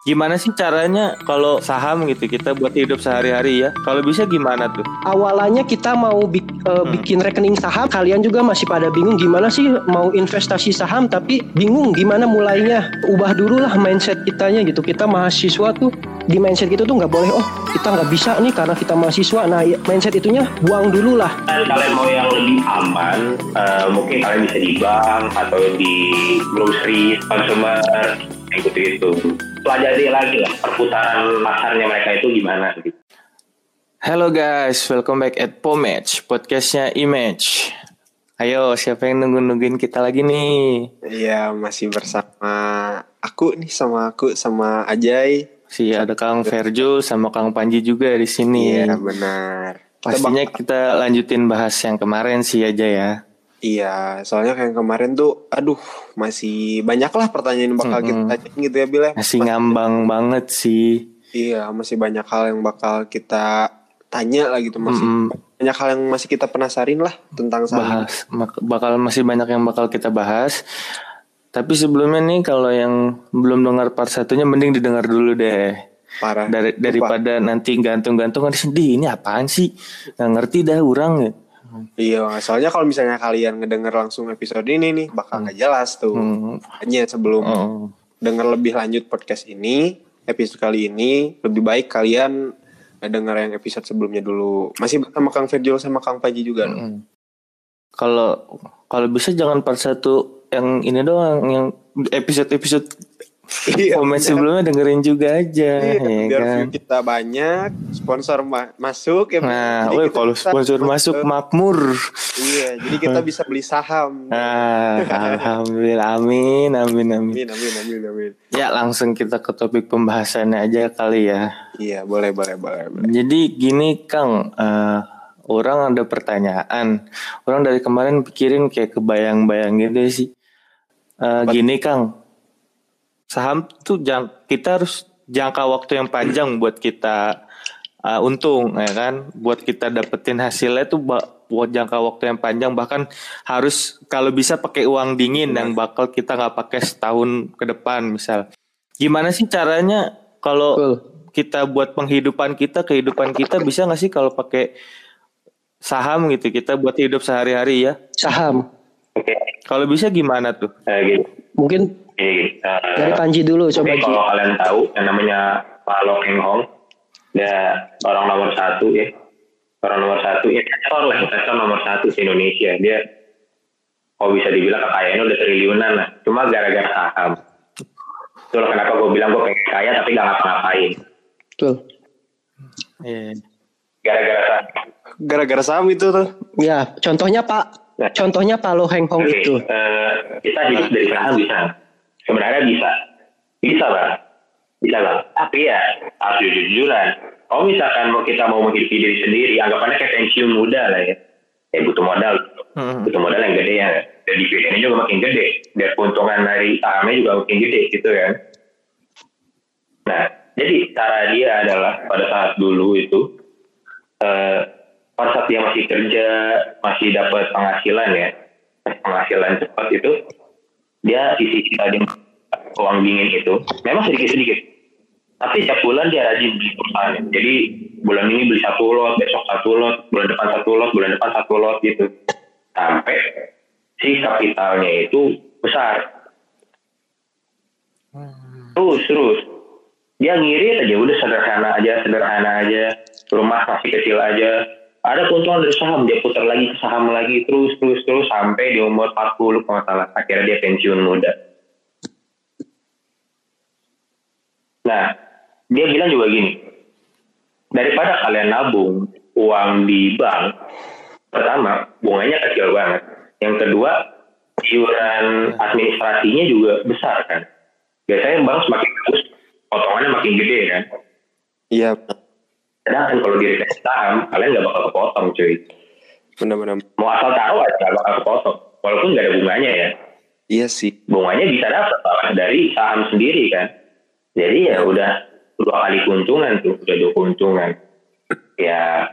Gimana sih caranya kalau saham gitu kita buat hidup sehari-hari ya? Kalau bisa gimana tuh? Awalnya kita mau bik, uh, Hmm. bikin rekening saham, kalian juga masih pada bingung gimana sih mau investasi saham tapi bingung gimana mulainya. Ubah dulu lah mindset kitanya gitu. Kita mahasiswa tuh di mindset gitu tuh nggak boleh oh kita nggak bisa nih karena kita mahasiswa. Nah ya, mindset itunya buang dulu lah. kan kalian mau yang lebih aman, eh, mungkin kalian bisa di bank atau di grocery, consumer, kayak gitu-gitu. Pelajari lagi lah perputaran pasarnya mereka itu gimana gitu. Halo guys, welcome back at Pomage, podcastnya Image. Ayo, siapa yang nunggu-nungguin kita lagi nih? Iya, masih bersama aku nih sama aku sama Ajay. Si ada Kang Verjul sama Kang Panji juga di sini. Iya, benar. Pastinya kita lanjutin bahas yang kemarin sih aja ya. Iya, soalnya kayak kemarin tuh aduh, masih banyak lah pertanyaan yang bakal kita tanya gitu ya, Bil. ya. Masih ngambang banget sih. Iya, masih banyak hal yang bakal kita tanya lah gitu, masih Mm-mm. banyak hal yang masih kita penasarin lah tentang saham. bahas bakal masih banyak yang bakal kita bahas tapi sebelumnya nih kalau yang belum dengar part satunya mending didengar dulu deh Parah. dari Lupa. daripada nanti gantung-gantung di sini ini apaan sih nggak ngerti dah orang ya Iya, soalnya kalau misalnya kalian ngedenger langsung episode ini nih bakal nggak jelas tuh. Hmm. Hanya sebelum Oh. denger lebih lanjut podcast ini, episode kali ini, lebih baik kalian denger yang episode sebelumnya dulu. Masih bersama Kang Virgil sama Kang Paji juga. dong. Mm. kalau kalau bisa jangan part satu yang ini doang yang episode-episode Iya, komen sebelumnya dengerin juga aja iya, ya biar kan view kita banyak, sponsor ma- masuk ya. nah woi kalau bisa sponsor masuk makmur Iya, jadi kita bisa beli saham. Ah, alhamdulillah, amin, amin, amin. Amin, amin, amin, amin. Ya, langsung kita ke topik pembahasannya aja kali ya. Iya, boleh, boleh, boleh, boleh. Jadi gini, Kang, eh, orang ada pertanyaan. Orang dari kemarin pikirin kayak kebayang-bayang gitu sih. Eh, gini, Kang, saham tuh jang, kita harus jangka waktu yang panjang buat kita eh, untung, ya kan? Buat kita dapetin hasilnya tuh ba- buat jangka waktu yang panjang bahkan harus kalau bisa pakai uang dingin yang bakal kita nggak pakai setahun ke depan misal gimana sih caranya kalau Betul. kita buat penghidupan kita kehidupan kita bisa nggak sih kalau pakai saham gitu kita buat hidup sehari-hari ya Saham. Oke, kalau bisa gimana tuh eh, gitu. Mungkin Gini. Eh, dari Panji dulu coba Ji. kalau kalian tahu yang namanya Pak Lo Keng Hong, dia orang nomor satu ya, orang nomor satu investor lah, investor nomor satu di Indonesia. Dia, kalau bisa dibilang kekayaannya udah triliunan lah, cuma gara-gara saham. Itulah kenapa gue bilang gue pengen kaya tapi gak ngapa-ngapain. Betul. Iya. Gara-gara saham. Gara-gara saham itu tuh. Ya, contohnya Pak Nah. contohnya Pak Lo Heng Hong Oke, itu. eh, kita hidup dari saham bisa. Sebenarnya bisa. Bisa bang. Bisa bang. Tapi ya harus jujur-jujuran. Kalau misalkan mau kita mau menghidupi diri sendiri, anggapannya kayak pensiun muda lah ya. Ya butuh modal. Hmm. Butuh modal yang gede ya. Dan dividennya juga makin gede. Dan keuntungan dari sahamnya juga makin gede gitu kan. Nah, jadi cara dia adalah pada saat dulu itu, eh, pada saat dia masih kerja, masih dapat penghasilan ya, penghasilan cepat itu, dia isi tadi uang dingin itu, memang sedikit-sedikit. Tapi setiap bulan dia rajin beli perusahaan. Jadi bulan ini beli satu lot, besok satu lot, bulan depan satu lot, bulan depan satu lot gitu. Sampai si kapitalnya itu besar. Terus, terus. Dia ngirit aja, udah sederhana aja, sederhana aja. Rumah masih kecil aja. Ada keuntungan dari saham, dia putar lagi ke saham lagi, terus, terus, terus. Sampai di umur 40 kalau salah. Akhirnya dia pensiun muda. Nah, dia bilang juga gini. Daripada kalian nabung uang di bank, pertama, bunganya kecil banget. Yang kedua, iuran administrasinya juga besar kan. Biasanya bank semakin bagus, potongannya makin gede kan. Iya, Sedangkan kalau di rekening saham, kalian nggak bakal kepotong cuy. benar-benar. Mau asal taruh aja nggak bakal kepotong. Walaupun nggak ada bunganya ya. Iya sih. Bunganya bisa dapat dari saham sendiri kan. Jadi ya udah dua kali keuntungan tuh, udah dua keuntungan. Ya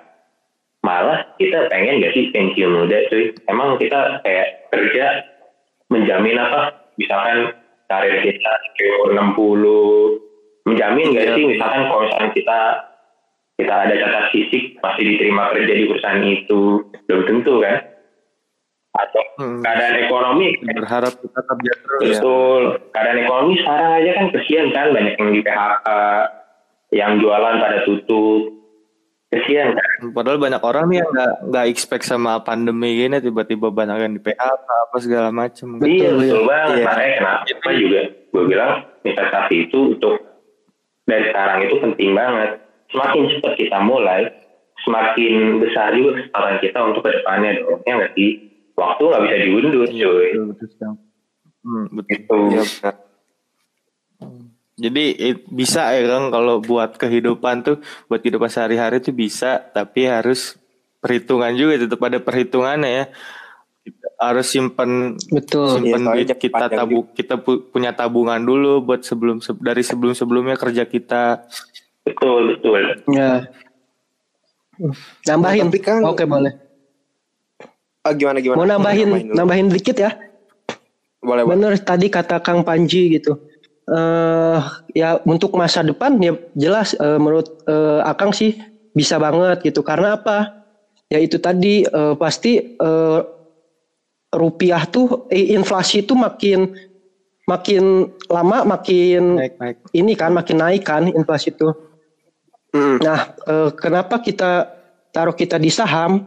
malah kita pengen gak sih pensiun muda cuy. Emang kita kayak kerja menjamin apa? Misalkan karir kita di umur 60, menjamin nggak Iya. sih misalkan kalau misalkan kita kita ada catat fisik masih diterima kerja di perusahaan itu. Belum tentu kan? Atau Hmm. keadaan ekonomi Berharap kita kerja terus ya. betul. Keadaan ekonomi sekarang aja kan kesian kan? Banyak yang di PHK yang jualan pada tutup. Kesian kan? Padahal banyak orang nih yang nggak nggak expect sama pandemi gini tiba-tiba banyak yang di PHK apa segala macam. iya betul banget. Iya. makanya kenapa juga gue bilang investasi itu untuk dari sekarang itu penting banget semakin cepat kita mulai semakin besar juga kesempatan kita untuk ke depannya dong ya nggak sih waktu nggak bisa diundur Iya, cuy betul, betul. Hmm, betul. itu Iya. Jadi it- bisa ya Kang kalau buat kehidupan tuh buat kehidupan sehari-hari tuh bisa tapi harus perhitungan juga tetap ada perhitungannya ya. Kita harus simpen Betul. simpen soalnya duit kita panjang tabu kita pu- punya tabungan dulu buat sebelum se- dari sebelum sebelumnya kerja kita. Betul betul Ya. Nambahin. Tapi kan- Oke boleh. Ah, gimana gimana? Mau nambahin, dulu. nambahin dikit ya. Boleh, boleh. Bener tadi kata Kang Panji gitu. eh ya untuk masa depan ya jelas eh, menurut eh, Akang sih bisa banget gitu. Karena apa? Ya itu tadi eh, pasti eh, rupiah tuh eh, inflasi tuh makin makin lama makin Naik naik. ini kan makin naik kan inflasi itu. Nah, eh, kenapa kita taruh kita di saham?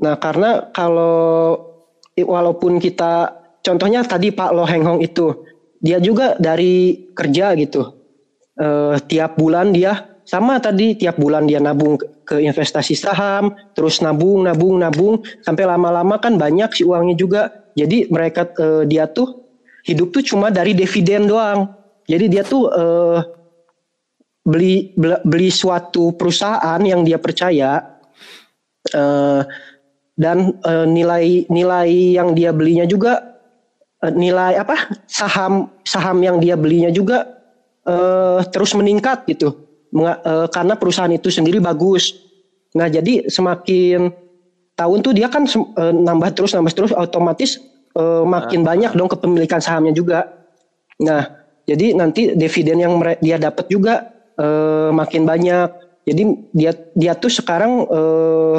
Nah, karena kalau walaupun kita contohnya tadi Pak Lo Heng Hong itu dia juga dari kerja gitu. Eh, tiap bulan dia sama tadi tiap bulan dia nabung ke- ke investasi saham, terus nabung, nabung, nabung sampai lama-lama kan banyak si uangnya juga. Jadi mereka eh, dia tuh hidup tuh cuma dari dividen doang. Jadi dia tuh eh, beli beli suatu perusahaan yang dia percaya eh, dan eh, nilai nilai yang dia belinya juga eh, nilai apa saham saham yang dia belinya juga eh, terus meningkat gitu. Menga- eh, karena perusahaan itu sendiri bagus. Nah jadi semakin tahun tuh dia kan eh, nambah terus nambah terus otomatis eh, makin banyak dong kepemilikan sahamnya juga. Nah, jadi nanti dividen yang dia dapat juga eh, makin banyak. Jadi dia dia tuh sekarang eh,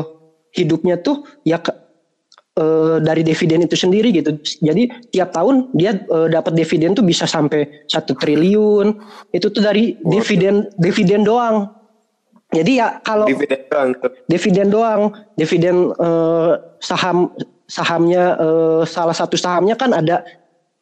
hidupnya tuh ya eh, dari dividen itu sendiri gitu. Jadi tiap tahun dia eh, dapat dividen tuh bisa sampai satu triliun. Itu tuh dari dividen dividen doang. Jadi ya kalau Dividen doang dividen doang, dividen eh, saham sahamnya eh, salah satu sahamnya kan ada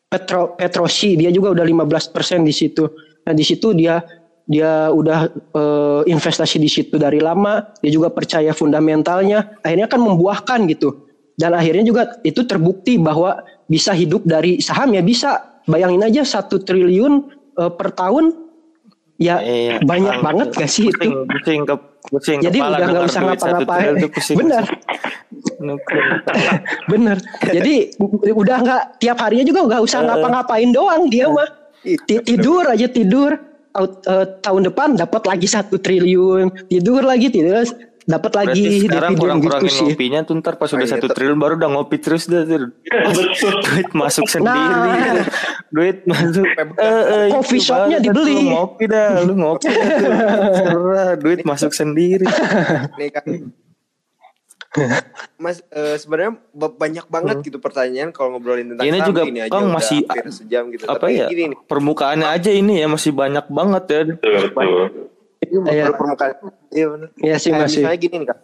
Petro Petrosi, dia juga udah 15% di situ. Nah, di situ dia dia udah eh, investasi di situ dari lama, dia juga percaya fundamentalnya, akhirnya kan membuahkan gitu. Dan akhirnya juga itu terbukti bahwa bisa hidup dari saham ya bisa. Bayangin aja satu triliun eh, per tahun, ya Iya, banyak Kang. banget gak sih itu? Pusing, ke pusing Jadi udah nggak usah ngapa-ngapain. Benar. Bener. Jadi udah nggak tiap harinya juga nggak usah ngapa-ngapain doang dia mah. Ti- Tidur aja tidur. Out- eh, tahun depan dapat lagi satu triliun. Tidur lagi tidur. Dapat lagi sekarang dividen gitu kurang-kurangin sih. ngopinya tuh ntar pas udah iya, satu ter- triliun baru udah ngopi terus dah duit masuk sendiri. Nah. duit masuk. Eh, eh, Coffee shopnya banget dibeli. tuh, ngopi dah lu ngopi dah duit masuk sendiri. Nih kan. Mas eh, sebenarnya ba- banyak banget gitu pertanyaan kalau ngobrolin tentang Ini saham juga, gini aja Kang, udah masih- hampir sejam gitu. apa Tapi ya gini nih, permukaannya aja ini ya masih banyak banget ya betul betul ini Iya. baru permukaan. Iya benar. Iya sih Kayak masih misalnya gini nih Kak.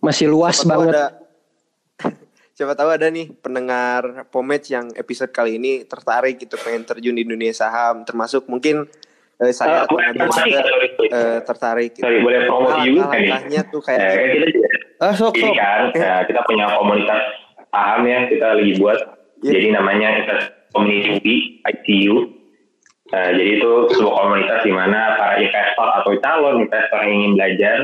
masih luas Siapa tahu banget. ada siapa tahu ada nih pendengar Pomage yang episode kali ini tertarik gitu pengen terjun di dunia saham termasuk mungkin eh, saya Ah, atau juga sorry. eh, tertarik gitu. Sorry, boleh promosi juga kan nih? Langkah-langkahnya tuh kayak Eh, juga ah sok ini sok kan ya, kita punya komunitas saham ya kita lagi buat Iya. jadi namanya Invest Community ICU Nah, jadi itu sebuah komunitas di mana para investor atau calon investor yang ingin belajar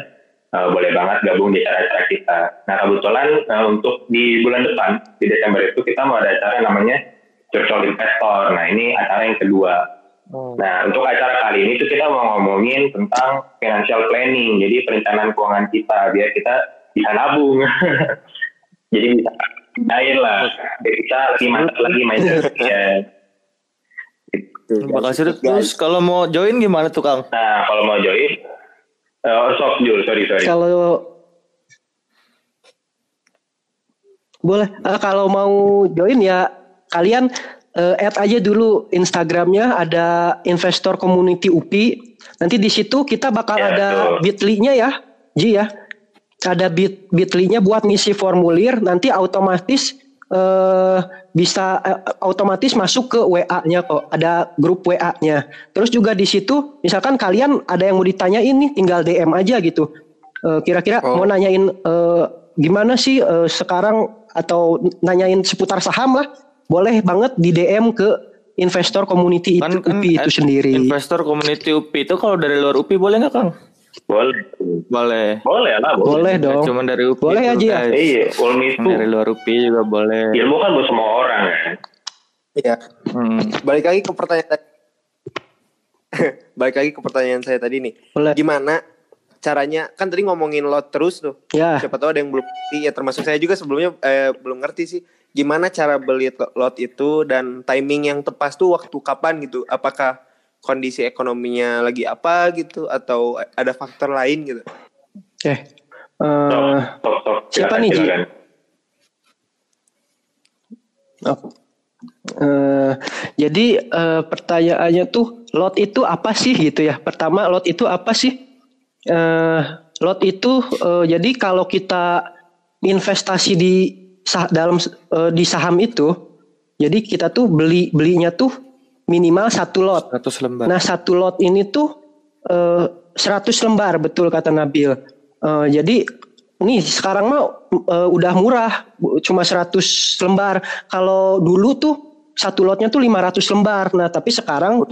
eh, boleh banget gabung di acara-acara kita. Nah kebetulan eh, untuk di bulan depan di Desember itu kita mau ada acara namanya Virtual Investor. Nah ini acara yang kedua. Oh. Nah, untuk acara kali ini tuh kita mau ngomongin tentang financial planning, jadi perencanaan keuangan kita biar kita bisa nabung. jadi bisa lain lah, biar kita lebih mantap lagi main ya. Guys. seru. Terus kalau mau join gimana tuh Kang? Nah, kalau mau join, oh, sok Jul, sorry, sorry. Kalau boleh Eh, kalau mau join ya kalian eh, add aja dulu Instagramnya ada investor community UPI. Nanti di situ kita bakal Ya, ada bitly-nya ya, Ji ya. Ada bit bitly-nya buat ngisi formulir. Nanti otomatis eh, bisa eh, otomatis masuk ke WA-nya kok. Ada grup WA-nya. Terus juga di situ misalkan kalian ada yang mau ditanyain nih, tinggal DM aja gitu. Eh, Kira-kira Oh. mau nanyain eh, gimana sih eh, sekarang atau nanyain seputar saham lah, boleh banget di DM ke investor community itu UPI itu sendiri. Investor community UPI itu kalau dari luar UPI boleh nggak Kang? Boleh. Boleh. Boleh lah, boleh. Boleh dong. Cuma dari UPI. Boleh aja ya? guys. Iya, Ulmi itu Dari luar UPI juga boleh. ilmu kan buat semua orang kan. Iya. Hmm. Balik lagi ke pertanyaan tadi. Balik lagi ke pertanyaan saya tadi nih. Boleh. Gimana caranya? Kan tadi ngomongin lot terus tuh. Ya, Siapa tahu ada yang belum ngerti ya termasuk saya juga sebelumnya eh, belum ngerti sih. Gimana cara beli lot itu dan timing yang tepat tuh waktu kapan gitu? Apakah kondisi ekonominya lagi apa gitu atau ada faktor lain gitu? oke. Eh, Sok, sok, sok. siapa Silakan, nih, Ji? oh. Eh, jadi eh, pertanyaannya tuh lot itu apa sih gitu ya? Pertama lot itu apa sih? Eh, lot itu eh, jadi kalau kita investasi di sah- dalam eh, di saham itu, jadi kita tuh beli belinya tuh minimal satu lot. 100 lembar. Nah satu lot ini tuh eh, 100 lembar betul kata Nabil. Eh, jadi nih sekarang mah eh, udah murah cuma 100 lembar. Kalau dulu tuh satu lotnya tuh 500 lembar. Nah tapi sekarang.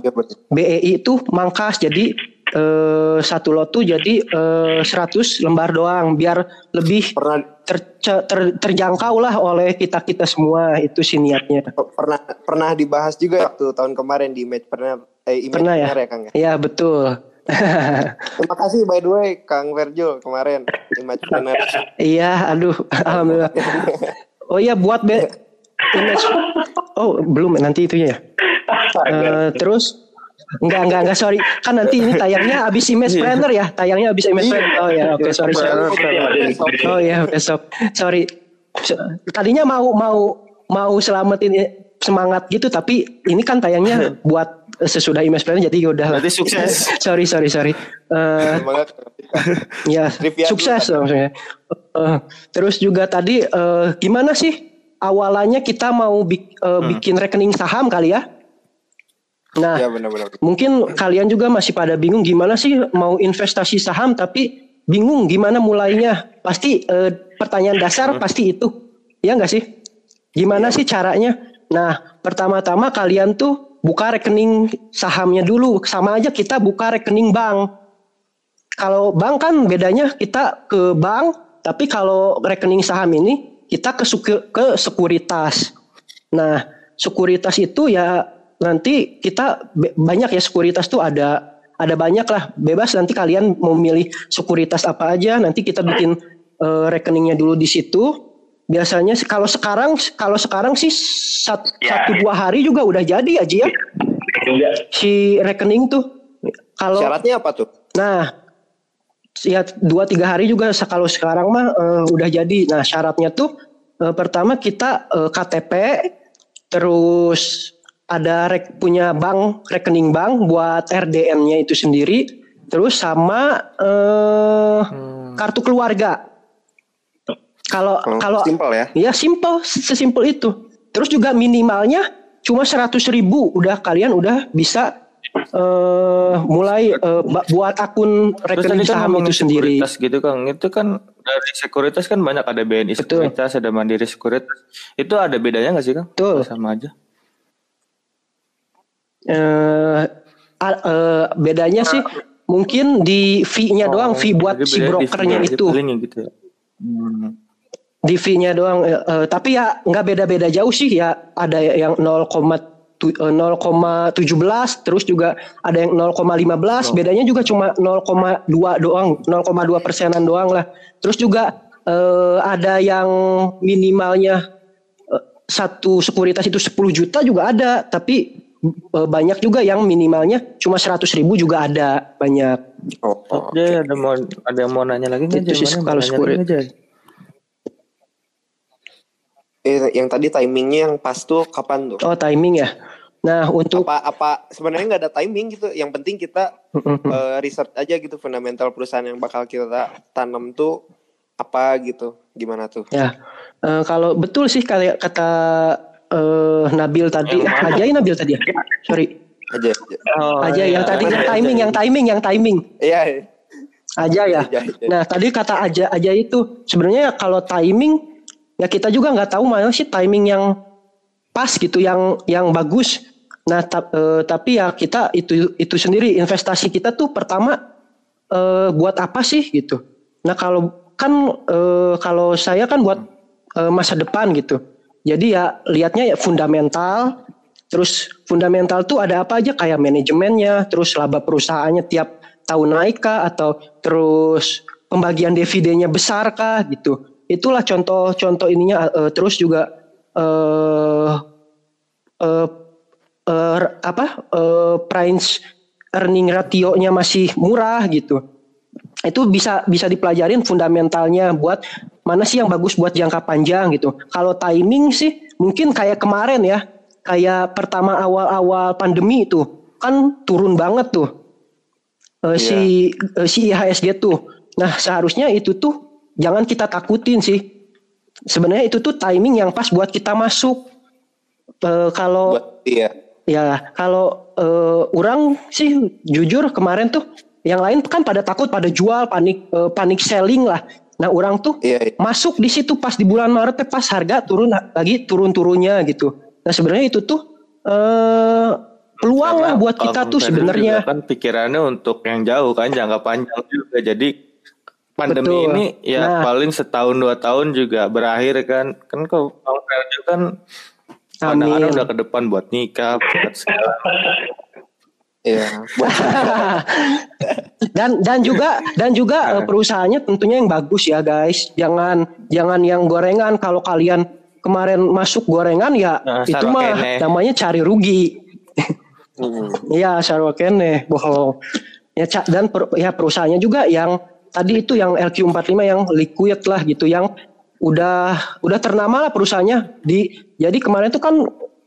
BEI itu mangkas jadi eh, satu lot tuh jadi eh, 100 lembar doang biar lebih Pernah ter- ter- terjangkau lah oleh kita kita semua itu sih niatnya. pernah pernah dibahas juga waktu tahun kemarin di image pernah eh, image Pernah ya? Ya Kang ya. Ya betul. Terima kasih by the way Kang Verjul kemarin image planner. Iya, aduh, alhamdulillah. Oh iya, buat be image. Oh, belum nanti itunya ya. Eh, terus enggak enggak enggak sorry. Kan nanti ini tayangnya habis image planner ya. Tayangnya habis image planner. Oh ya, oke sorry sorry. Oh iya, besok. Sorry. Se- Tadinya mau mau mau selamatin semangat gitu tapi ini kan tayangnya buat sesudah image planner jadi udah lah. Berarti sukses. sorry sorry sorry. Semangat. Ya, sukses dulu, maksudnya. Eh, terus juga tadi eh, gimana sih awalannya kita mau bik- eh, bikin rekening saham kali ya? Nah, Ya benar-benar. mungkin kalian juga masih pada bingung gimana sih mau investasi saham tapi bingung gimana mulainya. Pasti eh, pertanyaan dasar pasti itu. Ya enggak sih? Gimana sih caranya? Nah, pertama-tama kalian tuh buka rekening sahamnya dulu. Sama aja kita buka rekening bank. Kalau bank kan bedanya kita ke bank, tapi kalau rekening saham ini kita ke ke sekuritas. Nah, sekuritas itu ya nanti kita be- banyak ya sekuritas tuh ada ada banyak lah bebas nanti kalian mau milih sekuritas apa aja nanti kita bikin eh, rekeningnya dulu di situ biasanya kalau sekarang kalau sekarang sih sat- Ya. satu dua hari juga udah jadi aja ya Juga. si rekening tuh kalau Syaratnya apa tuh? Nah, ya dua tiga hari juga kalau sekarang mah eh, udah jadi. Nah syaratnya tuh eh, pertama kita eh, KTP, terus ada rek, punya bank rekening bank buat RDN-nya itu sendiri, terus sama eh, kartu keluarga. Kalau Kalau simpel ya. Ya simple, sesimpel itu. Terus juga minimalnya cuma 100 ribu, udah kalian udah bisa eh mulai eh, buat akun rekening kan saham itu sendiri. sekuritas gitu Kang. Itu kan dari sekuritas kan banyak ada BNI Betul. sekuritas, ada Mandiri sekuritas. Itu ada bedanya nggak sih Kang? Betul. Sama aja. Eh a- eh, bedanya sih mungkin di fee-nya doang, fee buat si brokernya itu. gitu ya. Hmm. Di fee-nya doang. eh, tapi ya nggak beda-beda jauh sih ya. Ada yang 0,tu- eh, 0,17 terus juga ada yang 0,15 bedanya juga cuma 0,2 doang 0,2 persenan doang lah terus juga eh, ada yang minimalnya eh, satu sekuritas itu 10 juta juga ada tapi banyak juga yang minimalnya cuma 100 ribu juga ada banyak. Oh, oh. Jay, ada mau ada yang mau nanya lagi nggak Itu sih kalau Jay? Eh, yang tadi timingnya yang pas tuh kapan tuh? Oh timing ya. Nah untuk Apa apa sebenarnya nggak ada timing gitu. Yang penting kita eh, research aja gitu fundamental perusahaan yang bakal kita tanam tuh apa gitu. Gimana tuh? ya eh, kalau betul sih kayak kata eh, Nabil tadi, Yang? Ajay Nabil tadi ya. Sorry, Aja. aja. Oh, Ajay iya. yang tadi yang Ajay, timing, yang timing, yang timing. Iya. Aja ya. Aja, aja. Nah tadi kata aja aja itu sebenarnya kalau timing ya kita juga nggak tahu mana sih timing yang pas gitu, yang yang bagus. Nah ta- eh, tapi ya kita itu itu sendiri investasi kita tuh pertama eh, buat apa sih gitu. Nah kalau kan eh, kalau saya kan buat eh, masa depan gitu. Jadi ya lihatnya ya fundamental. Terus fundamental tuh ada apa aja kayak manajemennya, terus laba perusahaannya tiap tahun naik kah atau terus pembagian dividennya besar kah gitu. Itulah contoh-contoh ininya eh, terus juga eh eh eh, apa eh, price earning ratio-nya masih murah gitu. Itu bisa bisa dipelajarin fundamentalnya buat mana sih yang bagus buat jangka panjang gitu. Kalau timing sih mungkin kayak kemarin ya, kayak pertama awal-awal pandemi itu kan turun banget tuh eh, si eh, si IHSG tuh. Nah seharusnya itu tuh jangan kita takutin sih. Sebenarnya itu tuh timing yang pas buat kita masuk. Eh, kalau iya. Ya, kalau eh, orang sih jujur kemarin tuh yang lain kan pada takut pada jual panik panik selling lah. Nah, orang tuh Iya, iya. masuk di situ pas di bulan Maret teh pas harga turun lagi turun-turunnya gitu. Nah, sebenarnya itu tuh eh peluang lah buat kita tuh sebenarnya. kan pikirannya untuk yang jauh kan jangka panjang juga jadi pandemi Betul. ini ya Nah. paling setahun dua tahun juga berakhir kan kan kalau kan Amin. udah ke depan buat nikah buat segala Iya. Dan dan juga dan juga eh, perusahaannya tentunya yang bagus ya guys. Jangan jangan yang gorengan kalau kalian kemarin masuk gorengan ya Nah, itu mah sarwakene. namanya cari rugi. Hmm. Iya, sarwakene bohong. Ya dan per- ya perusahaannya juga yang tadi itu yang LQ45 yang liquid lah gitu yang udah udah ternama lah perusahaannya di jadi kemarin tuh kan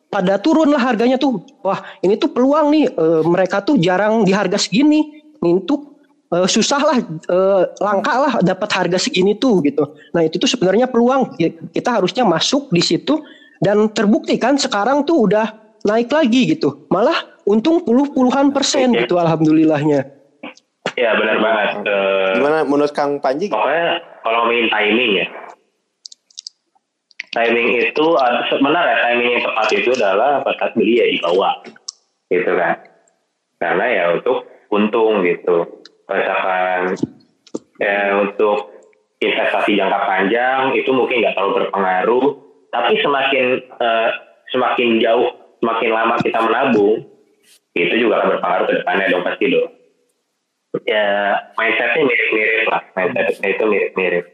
pada turun lah harganya tuh wah ini tuh peluang nih eh, mereka tuh jarang di harga segini ini tuh eh, susah lah eh, langka lah dapat harga segini tuh gitu nah itu tuh sebenarnya peluang kita harusnya masuk di situ dan terbukti kan sekarang tuh udah naik lagi gitu malah untung puluh puluhan persen Oke. gitu alhamdulillahnya Ya benar banget. Eh, Gimana menurut Kang Panji? pokoknya kalau ngomongin timing ya. Timing itu ada sebenarnya timing yang tepat itu adalah pada beli ya di bawah. Gitu kan. Karena ya untuk untung gitu. Misalkan ya untuk investasi jangka panjang itu mungkin nggak terlalu berpengaruh. Tapi semakin eh, semakin jauh, semakin lama kita menabung, itu juga akan berpengaruh ke depannya dong pasti dong ya mindsetnya mirip-mirip lah mindsetnya itu mirip-mirip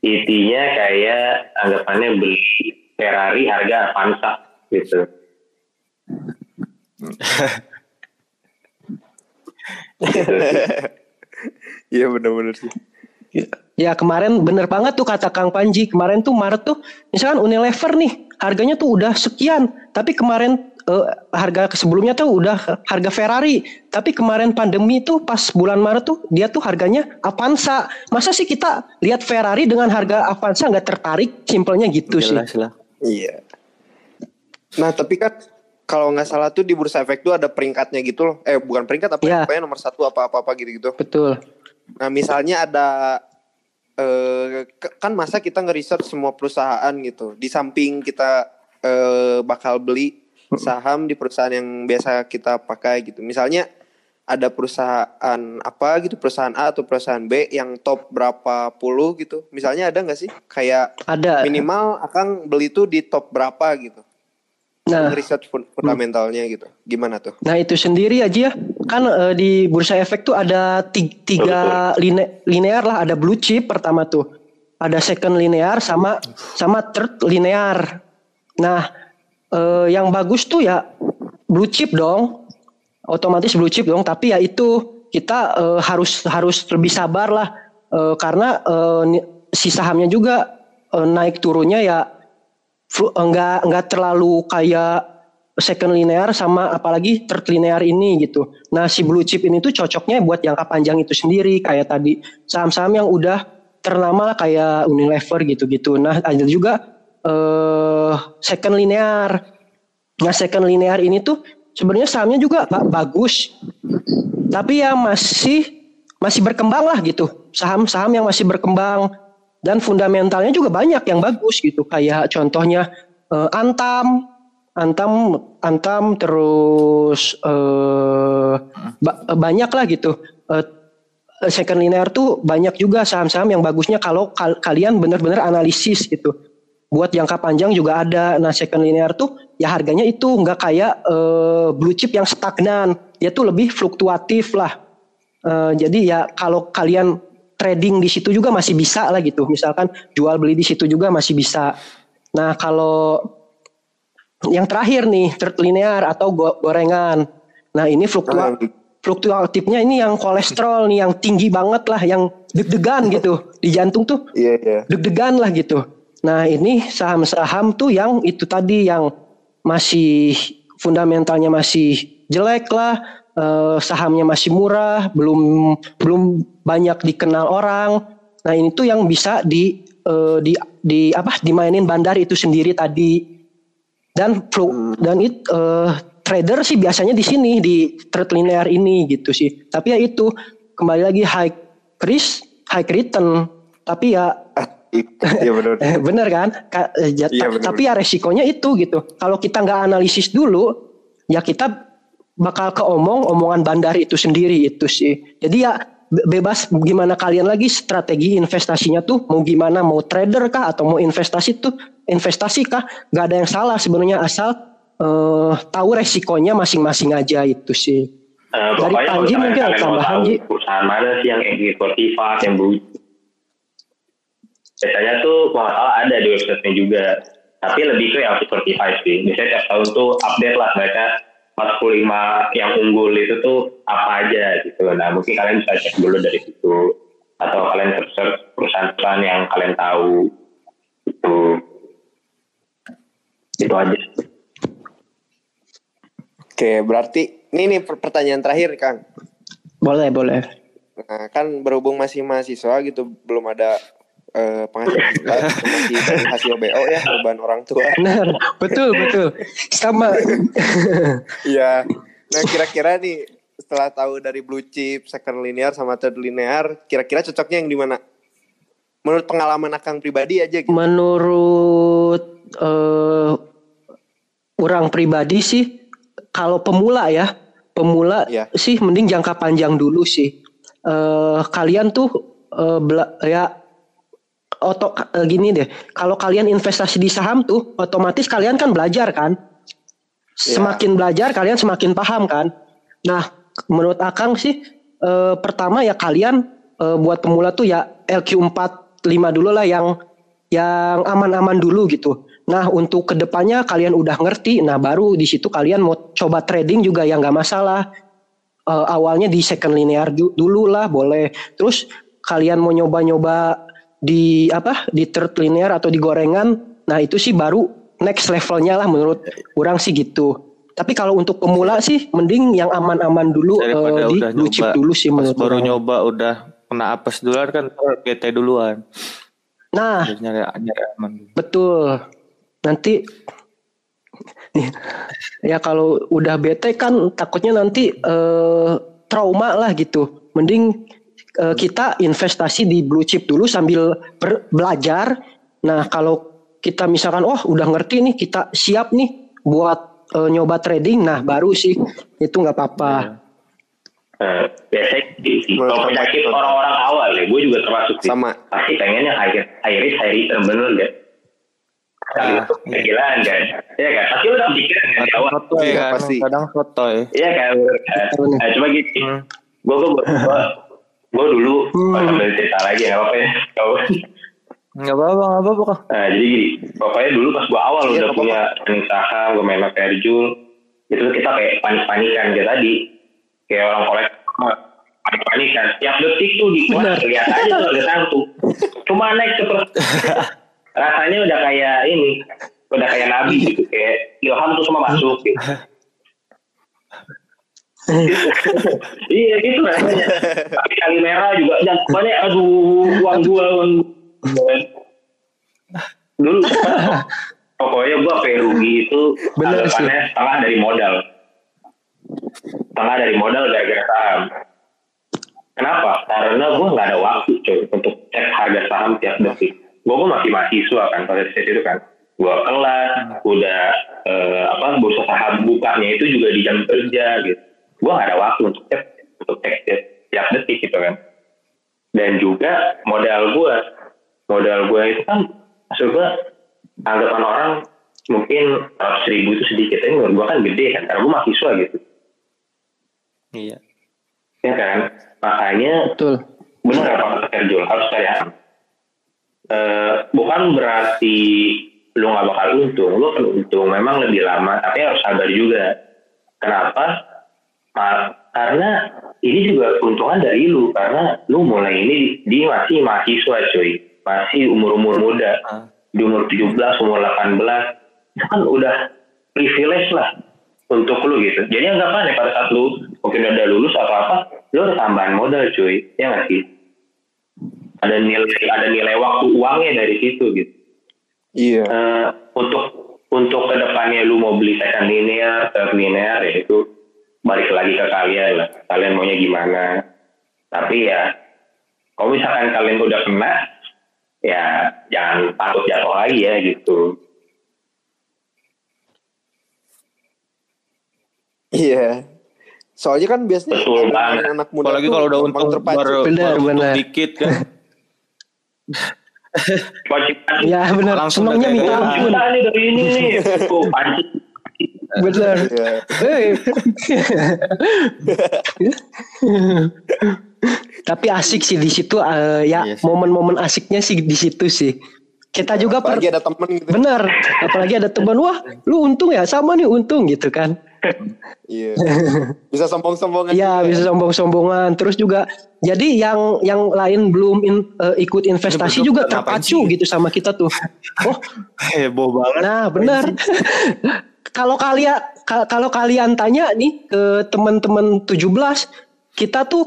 intinya kayak anggapannya beli Ferrari harga Avanza gitu Gitu. Iya benar-benar sih. Ya kemarin bener banget tuh kata Kang Panji kemarin tuh Maret tuh misalkan Unilever nih harganya tuh udah sekian tapi kemarin eh, harga sebelumnya tuh udah harga Ferrari tapi kemarin pandemi tuh pas bulan Maret tuh dia tuh harganya Avanza masa sih kita lihat Ferrari dengan harga Avanza nggak tertarik simpelnya gitu sih jelas lah Iya. Nah tapi kan kalau nggak salah tuh di bursa efek tuh ada peringkatnya gitu loh. Eh bukan peringkat apa? Iya. Pokoknya nomor satu apa apa apa gitu gitu. betul Nah misalnya ada eh kan masa kita ngeriset semua perusahaan gitu. Di samping kita eh, bakal beli saham di perusahaan yang biasa kita pakai gitu. Misalnya ada perusahaan apa gitu, perusahaan A atau perusahaan B yang top berapa puluh gitu. Misalnya ada nggak sih kayak ada minimal akan beli tuh di top berapa gitu. nah Riset fun- fundamentalnya gitu. Gimana tuh? Nah itu sendiri aja ya kan eh, di bursa efek tuh ada ti- tiga line- linear lah ada blue chip pertama tuh ada second linear sama sama third linear. Nah eh, yang bagus tuh ya blue chip dong. Otomatis blue chip dong, tapi ya itu kita eh, harus harus lebih sabar lah Eh, karena ni- si sahamnya juga eh, naik turunnya ya enggak enggak terlalu kayak second linear sama apalagi third linear ini gitu. Nah, si blue chip ini tuh cocoknya buat jangka panjang itu sendiri kayak tadi saham-saham yang udah ternama kayak Unilever gitu-gitu. Nah, ada juga eh second linear. Nah, second linear ini tuh sebenarnya sahamnya juga ba- bagus. Tapi ya masih masih berkembang lah gitu. Saham-saham yang masih berkembang dan fundamentalnya juga banyak yang bagus gitu. Kayak contohnya eh, Antam, Antam, Antam terus eh, ba- banyak lah gitu. Eh, second linear tuh banyak juga saham-saham yang bagusnya kalau kal- kalian benar-benar analisis gitu. Buat jangka panjang juga ada. Nah second linear tuh ya harganya itu nggak kayak eh, blue chip yang stagnan. Dia tuh lebih fluktuatif lah. Eh, jadi ya kalau kalian trading di situ juga masih bisa lah gitu. Misalkan jual beli di situ juga masih bisa. Nah kalau yang terakhir nih third linear atau go- gorengan. Nah ini fluktua fluktuatifnya ini yang kolesterol nih yang tinggi banget lah, yang deg-degan gitu di jantung tuh Iya iya. deg-degan lah gitu. Nah ini saham-saham tuh yang itu tadi yang masih fundamentalnya masih jelek lah, eh, sahamnya masih murah, belum belum banyak dikenal orang. Nah ini tuh yang bisa di eh, di di apa dimainin bandar itu sendiri tadi dan flu- dan it eh, trader sih biasanya di sini di trade linear ini gitu sih. Tapi ya itu kembali lagi high risk, high return. Tapi ya Iya benar. Eh, bener kan? Ka- eh, ja- Iya, ta- bener. tapi ya resikonya itu gitu. Kalau kita nggak analisis dulu, ya kita bakal keomong omongan bandar itu sendiri itu sih. Jadi ya be- bebas gimana kalian lagi strategi investasinya tuh mau gimana mau trader kah atau mau investasi tuh investasi kah nggak ada yang salah sebenarnya asal eh, tahu resikonya masing-masing aja itu sih. Eh, Dari Panji mungkin ada tambahan, Ji. perusahaan mana sih yang fast, yang biasanya tuh kalau salah ada di websitenya juga. Tapi lebih ke yang certified sih. Biasanya tiap tahun tuh update lah mereka 45 yang unggul itu tuh apa aja gitu nah mungkin kalian bisa cek dulu dari situ. Atau kalian search perusahaan-perusahaan yang kalian tahu. Itu itu aja. Oke, berarti ini nih per- pertanyaan terakhir, Kang. Boleh boleh. Nah, kan berhubung masih mahasiswa gitu, belum ada eh, penghasilan bulan, masih dari hasil BO ya, beban orang tua. Benar, betul betul. Sama Iya. Nah, kira-kira nih setelah tahu dari blue chip, second linear sama third linear, kira-kira cocoknya yang di mana? Menurut pengalaman Akang pribadi aja gitu. Menurut eh, orang pribadi sih, kalau pemula ya, pemula Iya. sih mending jangka panjang dulu sih. Eh, kalian tuh bela- ya oto eh, gini deh, kalau kalian investasi di saham tuh, otomatis kalian kan belajar kan. Semakin belajar kalian semakin paham kan. Nah, menurut Akang sih eh, pertama ya kalian eh, buat pemula tuh ya LQ45 dulu lah yang yang aman-aman dulu gitu. Nah, untuk ke depannya kalian udah ngerti, nah baru di situ kalian mau coba trading juga ya nggak masalah. Eh, awalnya di second linear du- dulu lah boleh. Terus kalian mau nyoba-nyoba di apa di third linear atau di gorengan, nah itu sih baru next levelnya lah menurut orang sih gitu. Tapi kalau untuk pemula sih mending yang aman-aman dulu eh, daripada di udah blue chip nyoba dulu sih menurut baru orang. nyoba udah kena apes duluan kan GT duluan Nah, nyari nyari aman Betul. Nanti ya kalau udah bete kan takutnya nanti eh, trauma lah gitu. Mending eh, kita investasi di blue chip dulu sambil ber- belajar. Nah, kalau kita misalkan oh udah ngerti nih, kita siap nih buat eh, nyoba trading. Nah, baru sih itu nggak apa-apa. Eh, biasanya kalau penyakit betul. orang-orang awal ya, gue juga termasuk sih. Sama. Pasti pengennya high, high risk, high return, bener gak? Kali Ah, itu kegilaan kan? Iya kan? Pasti lu kepikiran kan? kadang Awal. sotoy Iya, kan pasti. kadang sotoy Iya kan? kan? Nah, cuma Hmm. gue gue gue dulu Hmm. pas sambil cerita lagi nggak apa-apa ya. nggak apa-apa. Nggak apa-apa kok. Nah jadi gini, pokoknya dulu pas gue awal Iya, udah nggak punya saham, gue main sama Fairjul, itu kita kayak panik-panikan kayak tadi. Kayak orang kolek panik-panikan. Tiap detik tuh di kelas lihat aja tuh ada satu. Cuma naik cepet rasanya udah kayak ini udah kayak nabi gitu kayak ilham tuh semua masuk gitu. iya gitu. Rasanya tapi kali merah juga. Dan banyak aduh uang gua uang gua. dulu pokoknya gua kayak rugi itu Bener sih. anggapannya setengah dari modal. Setengah dari modal gara-gara saham. Kenapa? Karena gua nggak ada waktu coy untuk cek harga saham tiap detik. Gua, gua masih mahasiswa kan pada saat itu kan. Gua kelas udah eh, apa bursa saham bukanya itu juga di jam kerja gitu gua nggak ada waktu untuk cek untuk cek tiap, detik gitu kan. Dan juga modal gua modal gua itu kan maksud gua anggapan orang mungkin seratus ribu itu sedikit tapi menurut gua kan gede kan karena gua mahasiswa gitu. Iya. ya kan? Makanya Betul. benar apa kata Sergio harus cari aman. Eh, bukan berarti lu nggak bakal untung lu untung memang lebih lama tapi harus sabar juga. Kenapa karena ini juga keuntungan dari lu karena lu mulai ini di masih mahasiswa cuy. Masih umur umur muda. Ah. di umur 17 umur 18 itu kan udah privilege lah untuk lu gitu. Jadi anggapannya pada saat lu mungkin udah lulus atau apa lu ada tambahan modal cuy. Ya nggak sih? Ada nilai ada nilai waktu uangnya dari situ gitu. Iya. Eh, untuk untuk ke depannya lu mau beli second linear, third linear ya itu balik lagi ke kalian lah. Kalian maunya gimana? Tapi ya, kalau misalkan kalian udah kena, ya jangan takut jatuh lagi ya gitu. Iya. Soalnya kan biasanya Betul anak- banget. anak muda Apalagi kalau udah untung terpacu. baru, Benar, baru dikit kan. Ya benar. Senangnya minta ampun. dari ini nih. Benar. Iya. Tapi asik sih di situ eh, ya Iya momen-momen asiknya sih di situ sih. Kita juga per, Apalagi ada temen gitu. benar. Apalagi ada teman wah lu untung ya sama nih untung gitu kan. Iya. Bisa sombong-sombongan. Iya juga. bisa sombong-sombongan. Terus juga jadi yang yang lain belum in- eh, ikut investasi Ini juga terpacu gitu sama kita tuh. Oh Heboh banget. Nah, benar. kalau kalian ka- kalau kalian tanya nih ke teman-teman 17, kita tuh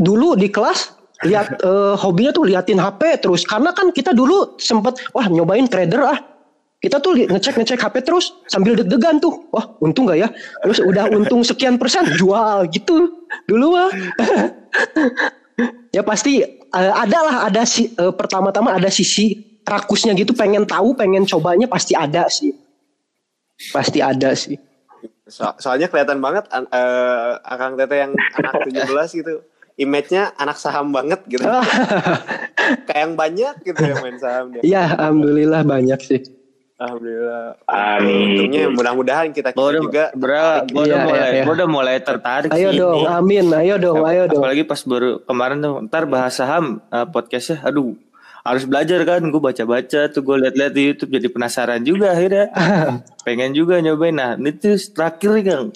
dulu di kelas lihat eh, hobinya tuh liatin HP terus karena kan kita dulu sempet wah nyobain trader ah. Kita tuh li- ngecek-ngecek HP terus sambil deg-degan tuh. Wah, untung gak ya? Terus udah untung sekian persen jual gitu. Dulu mah. ya pasti eh, ada lah ada si eh, pertama-tama ada sisi rakusnya gitu pengen tahu pengen cobanya pasti ada sih pasti ada sih So- soalnya kelihatan banget an- eh, Akang Tete yang anak 17 gitu. Image-nya anak saham banget gitu. Kayak yang banyak gitu yang main saham dia. ya alhamdulillah banyak sih Alhamdulillah. Amin. Untungnya mudah-mudahan kita, kita udah, juga bro, udah Iya, mulai, iya, iya. udah mulai tertarik ayo sih dong ini. amin ayo dong ayo dong Apalagi pas baru kemarin tuh, ntar bahas saham eh, podcastnya, aduh harus belajar kan, gue baca-baca tuh gue liat-liat di YouTube jadi penasaran juga akhirnya, pengen juga nyobain. Nah ini tuh terakhir nih Kang,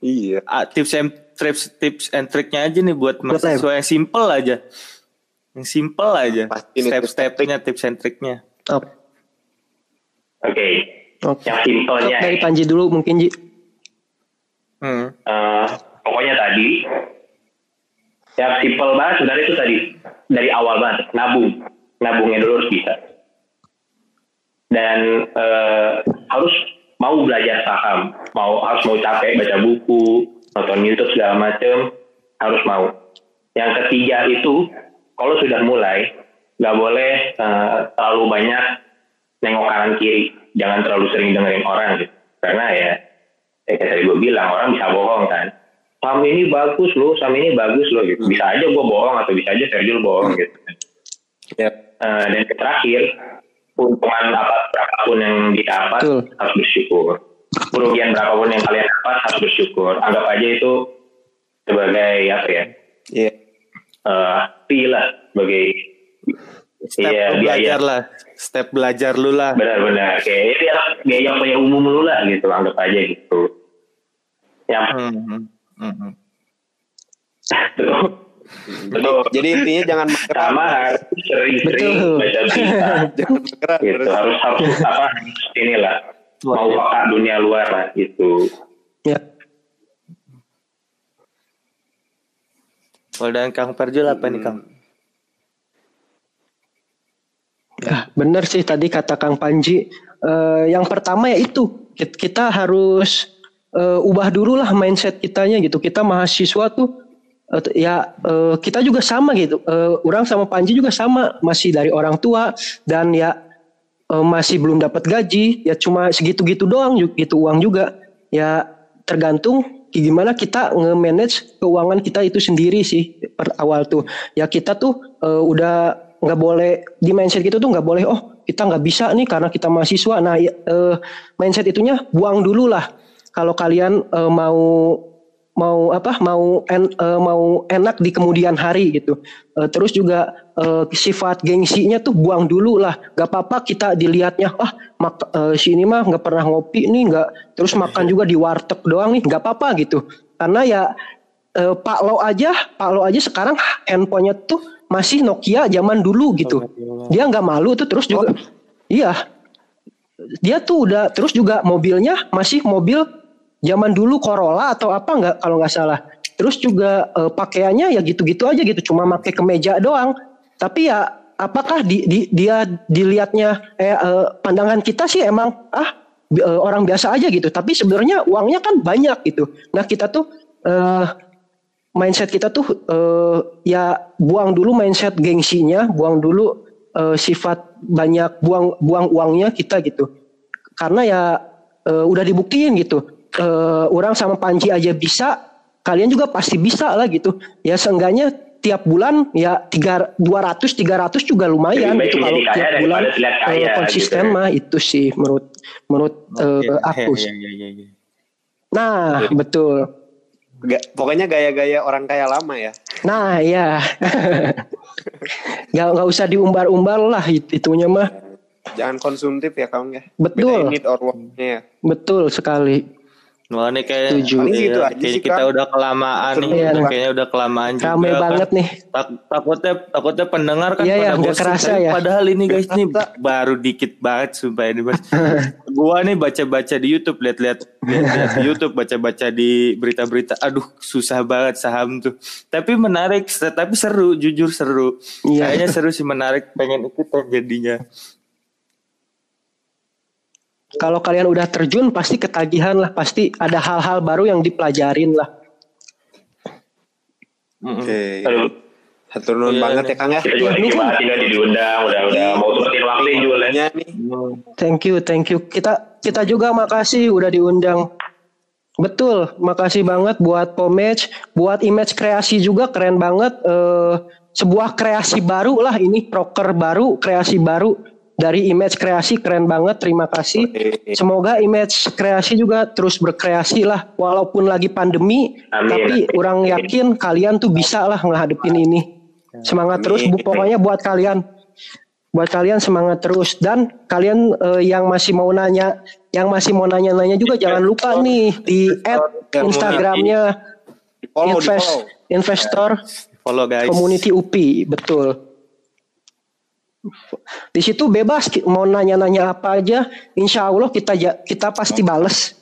Iya. Ah, tips and tips tips and triknya aja nih buat mahasiswa yang simple aja, yang simple aja, Pasti nih step-stepnya tips and triknya. Oke, oke. yang simpelnya dari Panji dulu mungkin Ji. Hmm. Eh, pokoknya tadi yang simple banget sebenarnya itu tadi. Dari awal banget nabung nabungnya dulu harus bisa. Dan eh, harus mau belajar saham mau harus mau capek baca buku nonton YouTube segala macem harus mau. Yang ketiga itu kalau sudah mulai nggak boleh eh, terlalu banyak nengok kanan kiri. Jangan terlalu sering dengerin orang gitu. Karena ya ya kayak tadi gue bilang orang bisa bohong kan. Saham ini bagus loh saham ini bagus loh gitu. Bisa aja gue bohong atau bisa aja Sergio bohong gitu Yep. Eh, dan yang terakhir keuntungan apa berapapun yang didapat Betul. harus bersyukur kerugian berapapun yang kalian dapat harus bersyukur anggap aja itu sebagai apa ya Iya. eh fee lah sebagai Step Iya, lu belajar biaya. lah, step belajar lu lah. benar-benar kayak itu ya biaya punya umum lu lah gitu anggap aja gitu yang Hmm, hmm, hmm, hmm. Jadi, jadi intinya jangan mageran. sama harus sering-sering Betul. baca berita jangan mageran. gitu Terus, harus harus apa inilah mau peka dunia luar lah gitu Ya. Kalau dan Kang Perjul apa nih Kang? Ya, benar sih tadi kata Kang Panji. Eh, yang pertama ya itu Kit- kita harus eh, ubah dulu lah mindset kitanya gitu. Kita mahasiswa tuh eh, ya eh, kita juga sama gitu. Eh, orang sama Panji juga sama, masih dari orang tua dan ya eh, masih belum dapat gaji. Ya cuma segitu-gitu doang gitu uang juga. Ya tergantung gimana kita nge-manage keuangan kita itu sendiri sih per awal tuh. Ya kita tuh eh, udah nggak boleh di mindset gitu tuh nggak boleh oh kita nggak bisa nih karena kita mahasiswa nah ya, mindset itunya buang dulu lah kalau kalian eh, mau mau apa mau en, eh, mau enak di kemudian hari gitu. Eh, terus juga eh, sifat gengsinya tuh buang dulu lah. Nggak apa-apa kita dilihatnya ah mak eh, si ini mah nggak pernah ngopi nih nggak. Terus makan juga di warteg doang nih nggak apa-apa gitu. Karena ya eh, Pak Lo aja Pak Lo aja sekarang handphonenya tuh masih Nokia zaman dulu gitu. Dia nggak malu tuh terus juga iya. Dia tuh udah terus juga mobilnya masih mobil zaman dulu Corolla atau apa nggak kalau nggak salah terus juga eh, pakaiannya ya gitu-gitu aja gitu cuma pakai kemeja doang tapi ya apakah di, di- dia dilihatnya eh, eh, pandangan kita sih emang ah bi- eh, orang biasa aja gitu tapi sebenarnya uangnya kan banyak gitu nah kita tuh mindset kita tuh ya buang dulu mindset gengsinya, buang dulu sifat banyak buang buang uangnya kita gitu. Karena ya udah dibuktiin gitu. Eh, orang sama Panji aja bisa, kalian juga pasti bisa lah gitu. Ya seenggaknya tiap bulan ya tiga 200 300 juga lumayan Lebih baik gitu kalau tiap bulan eh, kaya, konsisten gitu ya. mah itu sih menurut menurut eh, Oke, aku. iya, iya, iya, iya. Nah, betul. Ga- pokoknya gaya-gaya orang kaya lama ya. Nah ya nggak nggak usah diumbar-umbar lah it- itunya mah Jangan konsumtif ya kawan ya. Betul. Ya. betul sekali Wah ini kayak. Paling iya, gitu aja sih, kita Kang. udah kelamaan nih, Iya, udah kayaknya udah kelamaan juga. rame kan. banget nih Tak- takutnya takutnya pendengar kan Iya, iya, pada nggak bosan, kerasa ya. Padahal ini guys nih baru dikit banget sumpah ini mas. Gua nih baca-baca di YouTube lihat-lihat di YouTube baca-baca di berita-berita. Aduh susah banget saham tuh. Tapi menarik, tapi seru, jujur seru. Iya. Kayaknya seru sih menarik, pengen ikutan jadinya. Kalau kalian udah terjun pasti ketagihan lah pasti ada hal-hal baru yang dipelajarin lah. Oke. Aduh, Hatur nuhun Iya, banget nih. ya Kang ya. kita juga Ini thank you kan- banget juga diundang udah udah mau sempetin waktu. Waktunya nih. thank you thank you kita kita juga makasih udah diundang betul makasih banget buat Pomage buat image kreasi juga keren banget eh, sebuah kreasi baru lah ini proker baru kreasi baru dari image kreasi keren banget terima kasih. Semoga image kreasi juga terus berkreasi lah walaupun lagi pandemi Amin. tapi orang yakin kalian tuh bisa lah ngehadepin ini. Semangat terus bu, pokoknya buat kalian. Buat kalian semangat terus dan kalian eh, yang masih mau nanya yang masih mau nanya-nanya juga jangan lupa nih di add Instagramnya Di follow, di invest follow. investor Follow guys. community UPI betul. Di situ bebas mau nanya-nanya apa aja, insya Allah kita kita pasti bales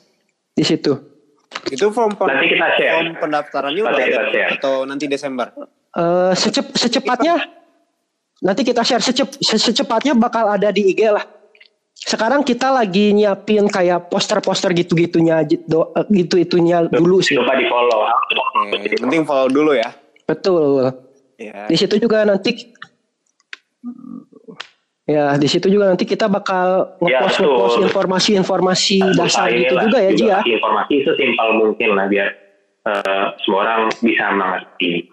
di situ. Itu form Nanti kita share. form pendaftarannya Nanti udah kita ada share. atau nanti Desember. Eh, secep- secepatnya nanti kita share secep- se- secepatnya bakal ada di IG lah. Sekarang kita lagi nyiapin kayak poster-poster gitu-gitunya eh, gitu itunya dulu sih. Lupa di follow. Oke, penting follow dulu ya. Betul. Ya. Di situ juga nanti ya di situ juga nanti kita bakal Ya, ngepost betul. ngepost informasi-informasi dasar gitu juga ya Ji ya. informasi sesimpel mungkin lah biar eh, semua orang bisa mengerti.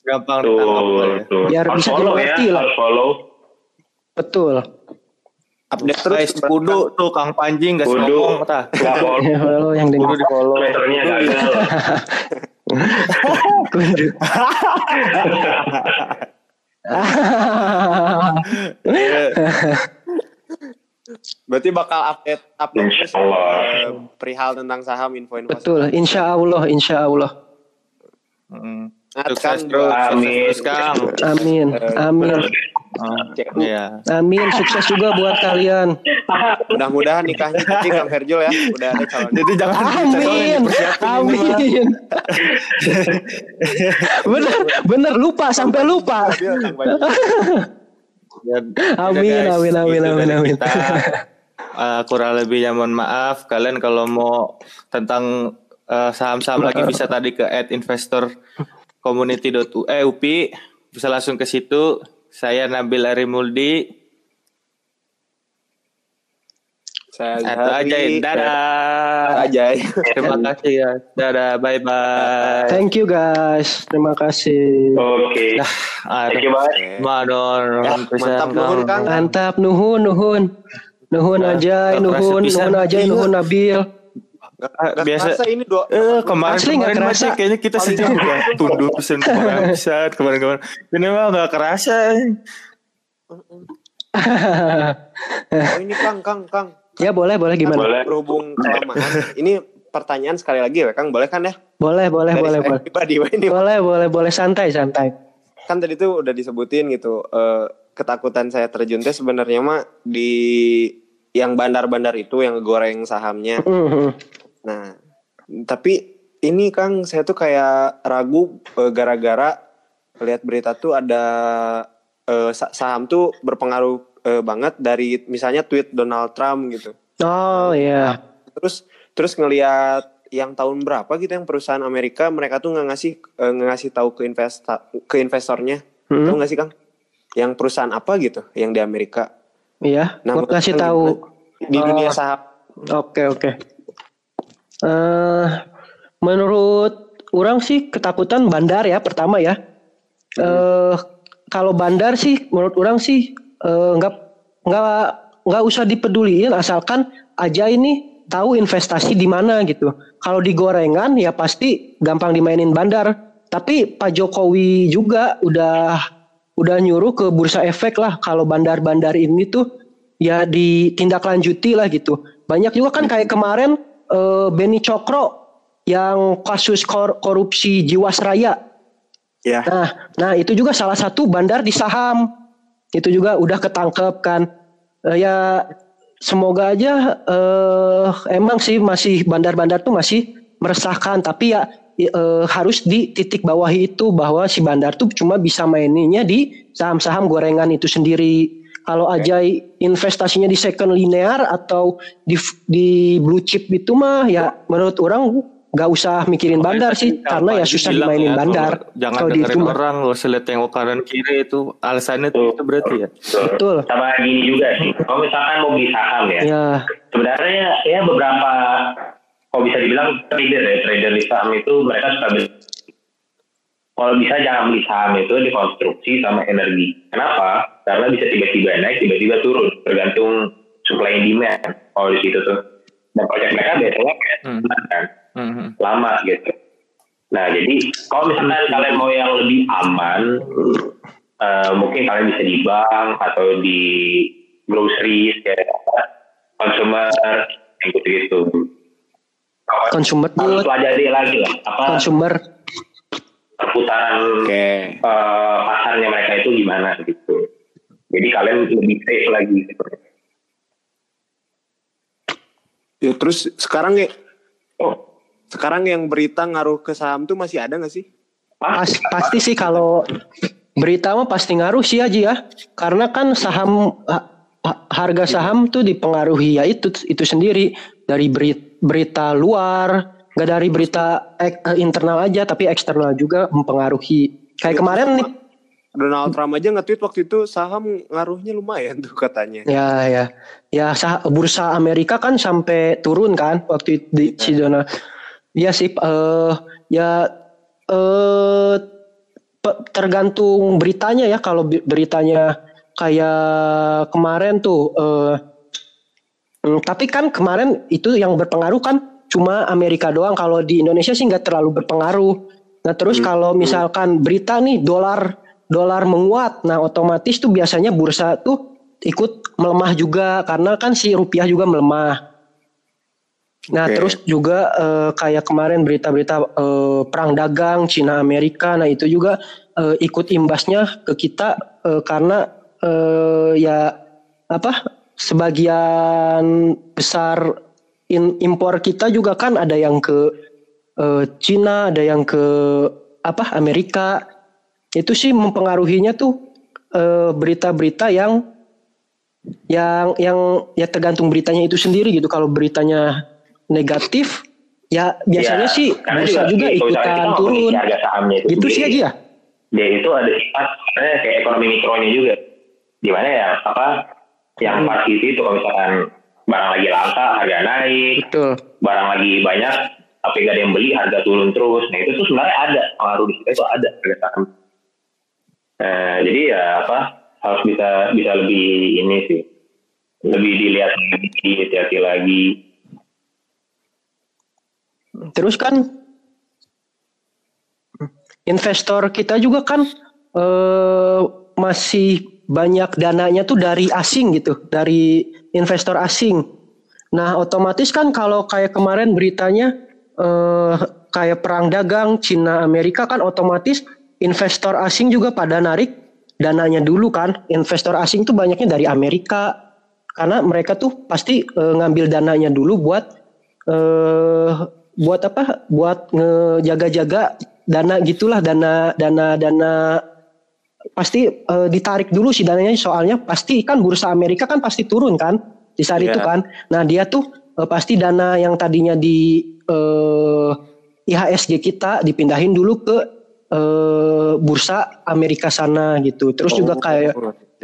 Gampang Tuh, ya. tuh. Biar Harus bisa follow ya, dimengerti lah. harus follow. Betul. Update terus. Guys, kudu tuh Kang Panji nggak Kudu. ngomong tah. Nggak follow. Ya, yang di follow. Twitternya gagal. Kudu. Berarti bakal update update Insya terus Allah. eh, perihal tentang saham info-info. Betul, insya Allah, insya Allah. Mm. Sukses kan bro, gua- sukses Amin. terus Kang. Amin, amin, Oh. Iya. amin. Sukses juga buat kalian. Mudah-mudahan nikahnya nanti Kang Herjul ya. Udah ada calon. Jadi jangan Amin, amin. bener, bener lupa sampai lupa. Kang Baju. Amin, amin, amin, amin, amin. Kita, uh, kurang lebihnya mohon maaf. Kalian kalau mau tentang uh, saham-saham lagi bisa tadi ke at investor community eh, UPI bisa langsung ke situ. Saya Nabil Arimuldi. Saya Itu aja. Zahri. Dadah. Aja. Terima kasih ya. Dadah. Bye bye. Thank you guys, terima kasih. Oke. Aduh. Thank you banget. Madon, mantap nuhun, Kang. Mantap, nuhun, nuhun. Nuhun Nah, aja, nuhun, nuhun aja, nuhun Nabil. Gak, Ah, gak biasa. ini dua. Eh kemarin Asli nggak kemarin kerasa. masih kayaknya kita sejam udah tunduk pesen kemarin pisan kemarin kemarin. Ini mah nggak kerasa. Oh ini Kang, Kang, Kang. ya boleh, boleh gimana? Boleh. Berhubung kelamaan. ini pertanyaan sekali lagi ya Kang, boleh kan ya? Boleh, boleh, Dari boleh, boleh. pribadi wah, ini Boleh, boleh, boleh santai, santai. kan tadi tuh udah disebutin gitu eh, ketakutan saya terjun teh sebenarnya mah di yang bandar-bandar itu yang goreng sahamnya. Mhm. Nah, tapi ini Kang saya tuh kayak ragu eh, gara-gara lihat berita tuh ada eh, sa- saham tuh berpengaruh eh, banget dari misalnya tweet Donald Trump gitu. Oh iya. Terus terus ngelihat yang tahun berapa gitu yang perusahaan Amerika mereka tuh nggak ngasih eh, nggak ngasih tahu ke investa ke investornya. Hmm. Tahu nggak sih Kang? Yang perusahaan apa gitu yang di Amerika. Iya, Nah, mau menurut kasih Kang tahu. di dunia Oh. saham. Oke, oke. Eh, menurut orang sih ketakutan bandar ya pertama ya. Eh kalau bandar sih menurut orang sih eh, nggak nggak nggak usah dipeduliin asalkan aja ini tahu investasi di mana gitu. Kalau di gorengan ya pasti gampang dimainin bandar. Tapi Pak Jokowi juga udah udah nyuruh ke bursa efek lah kalau bandar-bandar ini tuh ya ditindaklanjuti lah gitu. Banyak juga kan kayak kemarin eh, Beni Cokro yang kasus kor- korupsi Jiwasraya. Ya. Nah, nah itu juga salah satu bandar di saham. Itu juga udah ketangkep kan. Eh, ya semoga aja eh, emang sih masih bandar-bandar tuh masih meresahkan tapi ya eh, harus di titik bawahi itu bahwa si bandar tuh cuma bisa maininnya di saham-saham gorengan itu sendiri. Kalau aja investasinya di second linear atau di di blue chip itu mah ya menurut orang nggak usah mikirin bandar sih karena ya susah dimainin ya, bandar. kalau Jangan Kalau di itu dengerin orang, lo lihat yang kanan kiri itu alasannya tuh itu berarti ya. Betul. Sama gini juga sih. Kalau misalkan mau beli saham ya, Ya, sebenarnya ya beberapa kalau bisa dibilang trader ya trader di saham itu mereka suka beli kalau bisa jangan beli saham itu dikonstruksi sama energi. Kenapa? Karena bisa tiba-tiba naik tiba-tiba turun. Tergantung supply and demand. Kalau di situ tuh dan proyek mereka biasanya Hmm. kan? Mhm. lama gitu. Nah jadi kalau misalkan kalian mau yang lebih aman eh, mungkin kalian bisa di bank atau di kayak apa, consumer yang gitu-gitu. Consumer good, pelajari lagi lah apa consumer. Perputaran Oke. eh, pasarnya mereka itu gimana gitu jadi kalian lebih safe lagi gitu. Ya terus sekarang ya oh sekarang yang berita ngaruh ke saham tuh masih ada nggak sih? Pas, pasti sih kalau berita mah pasti ngaruh sih aja ya. Karena kan saham ha- ha- harga saham tuh dipengaruhi ya itu itu sendiri dari berita, berita luar, nggak dari berita ek- eh, internal aja tapi eksternal juga mempengaruhi. Kayak kemarin nih Donald Trump aja nge-tweet waktu itu saham ngaruhnya lumayan tuh katanya. Ya ya ya sah- bursa Amerika kan sampai turun kan waktu itu di si Donald. Iya sih eh ya eh pe- tergantung beritanya ya kalau beritanya kayak kemarin tuh eh mm, tapi kan kemarin itu yang berpengaruh kan cuma Amerika doang kalau di Indonesia sih nggak terlalu berpengaruh. Nah terus kalau misalkan berita nih dolar dolar menguat, nah otomatis tuh biasanya bursa tuh ikut melemah juga karena kan si rupiah juga melemah. Nah Oke. terus juga eh, kayak kemarin berita-berita eh, perang dagang Cina Amerika, nah itu juga eh, ikut imbasnya ke kita eh, karena eh, ya apa sebagian besar in- impor kita juga kan ada yang ke eh, Cina, ada yang ke apa Amerika. Itu sih mempengaruhinya tuh eh, berita-berita yang yang yang ya tergantung beritanya itu sendiri gitu. Kalau beritanya negatif ya biasanya Ya, sih bursa juga misalnya ikutan turun. harga sahamnya itu Gitu sih aja ya. dia itu ada sifat kayak ekonomi mikronya juga di mana ya apa yang Hmm. pasti itu kalau misalkan barang lagi langka harga naik. Betul. barang lagi banyak tapi gak ada yang beli harga turun terus. Nah itu tuh sebenarnya ada. Pengaruh di kita itu ada harga saham Nah, jadi ya apa harus bisa bisa lebih ini sih. Lebih dilihat lagi hati-hati lagi. Terus kan investor kita juga kan eh, masih banyak dananya tuh dari asing gitu, dari investor asing. Nah, otomatis kan kalau kayak kemarin beritanya eh, kayak perang dagang Cina Amerika kan otomatis investor asing juga pada narik dananya dulu kan. Investor asing tuh banyaknya dari Amerika karena mereka tuh pasti eh, ngambil dananya dulu buat eh buat apa? Buat ngejaga-jaga dana gitulah dana dana dana pasti eh, ditarik dulu sih dananya. Soalnya pasti kan bursa Amerika kan pasti turun kan di saat Iya. itu kan. Nah, dia tuh eh, pasti dana yang tadinya di eh, IHSG kita dipindahin dulu ke eh, bursa Amerika sana gitu. Terus juga Oh, kayak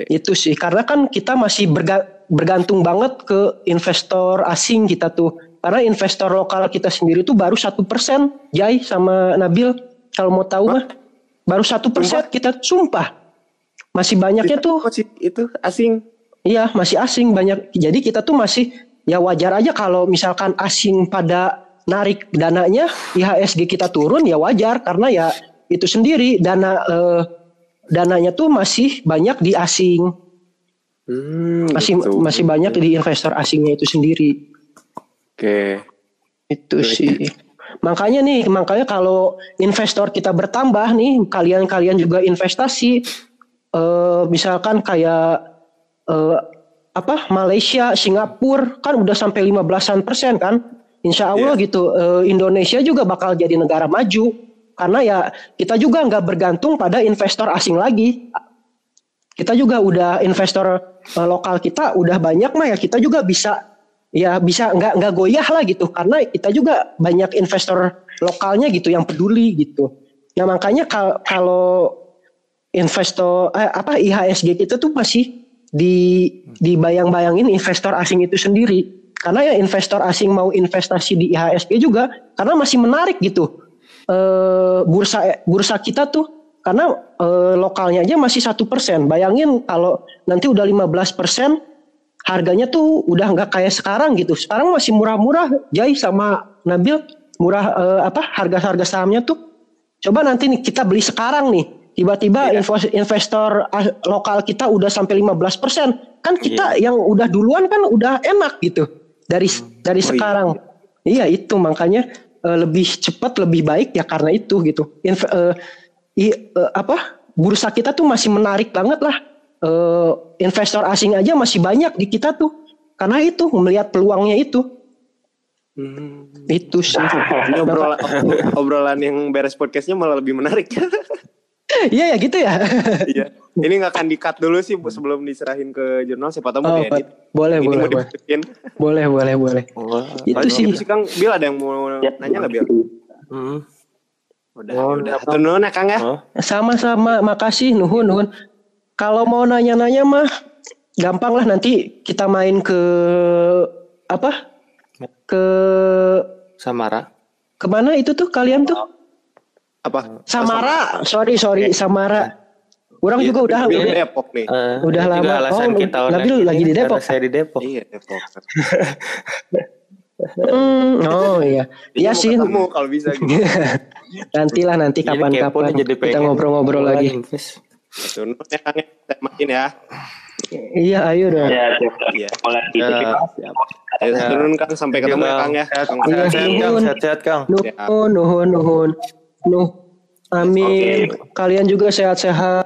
itu sih. Karena kan kita masih berga- bergantung banget ke investor asing kita tuh. Karena investor lokal kita sendiri tuh baru satu persen Jai sama Nabil. Kalau mau tahu mah baru satu persen kita sumpah. Masih banyaknya tuh. masih itu asing. iya masih asing banyak. Jadi kita tuh masih ya wajar aja kalau misalkan asing pada narik dananya IHSG kita turun ya wajar. Karena ya itu sendiri dana eh, dananya tuh masih banyak di asing. Hmm, masih gitu. masih banyak di investor asingnya itu sendiri. Oke. itu sih makanya nih makanya kalau investor kita bertambah nih kalian-kalian juga investasi eh, misalkan kayak eh, apa Malaysia Singapura kan udah sampai 15-an persen kan? Insya Allah gitu eh, Indonesia juga bakal jadi negara maju. Karena ya kita juga nggak bergantung pada investor asing lagi. Kita juga udah investor eh, lokal kita udah banyak mah ya kita juga bisa ya bisa nggak nggak goyah lah gitu. Karena kita juga banyak investor lokalnya gitu yang peduli gitu. Ya makanya kal- kalau investor eh, apa IHSG kita tuh masih di dibayang-bayangin investor asing itu sendiri. Karena ya investor asing mau investasi di IHSG juga karena masih menarik gitu. Eh, bursa bursa kita tuh karena eh, lokalnya aja masih satu persen. Bayangin kalau nanti udah 15 persen harganya tuh udah nggak kayak sekarang gitu. Sekarang masih murah-murah Jai sama Nabil. Murah eh, apa harga-harga sahamnya tuh. Coba nanti nih kita beli sekarang nih. Tiba-tiba Iya. invos- investor ah, lokal kita udah sampai 15 persen. Kan kita yang udah duluan kan udah enak gitu. Dari dari Oh, iya. sekarang. Iya itu makanya eh, lebih cepat lebih baik ya karena itu gitu. Inv- eh, i- eh, apa bursa kita tuh masih menarik banget lah Eh, investor asing aja masih banyak di kita tuh karena itu melihat peluangnya itu Hmm. itu sih Ini obrolan, obrolan yang beres podcastnya malah lebih menarik. iya ya gitu ya Iya. Ini nggak akan di-cut dulu sih Bu, sebelum diserahin ke jurnal. Siapa tahu mau Oh, diedit. boleh Ini boleh mau boleh dimasukin. boleh boleh boleh itu sih gitu sih Kang. Bil ada yang mau nanya nggak Bil? Hmm. Udah, Oh, udah. nuhun ya Kang ya. Oh, sama-sama makasih nuhun nuhun kalau mau nanya-nanya mah gampang lah nanti kita main ke apa ke Samara. ke mana itu tuh kalian tuh Apa? Samara sorry sorry Samara orang Iya, juga udah Bil udah, Depok nih. Eh, Udah lama. Alasan Oh, kita lagi ini di Depok. Saya di Depok. Iya Depok. Hmm, oh iya iya sih Ketemu kalau bisa gitu. nantilah nanti kapan-kapan kita ngobrol-ngobrol lagi invest. Atur nuhun ya Kang ya. Makin ya. Iya, ayo dong. Ya, siap. Iya. Mulai Ya. Ayo turun Kang sampai ketemu ya Kang ya. Sehat, Kang. Iya, sehat, nuhun. Kang. Sehat-sehat, Kang. Nuhun, nuhun, nuhun. Nuh. Amin. Kalian juga sehat-sehat.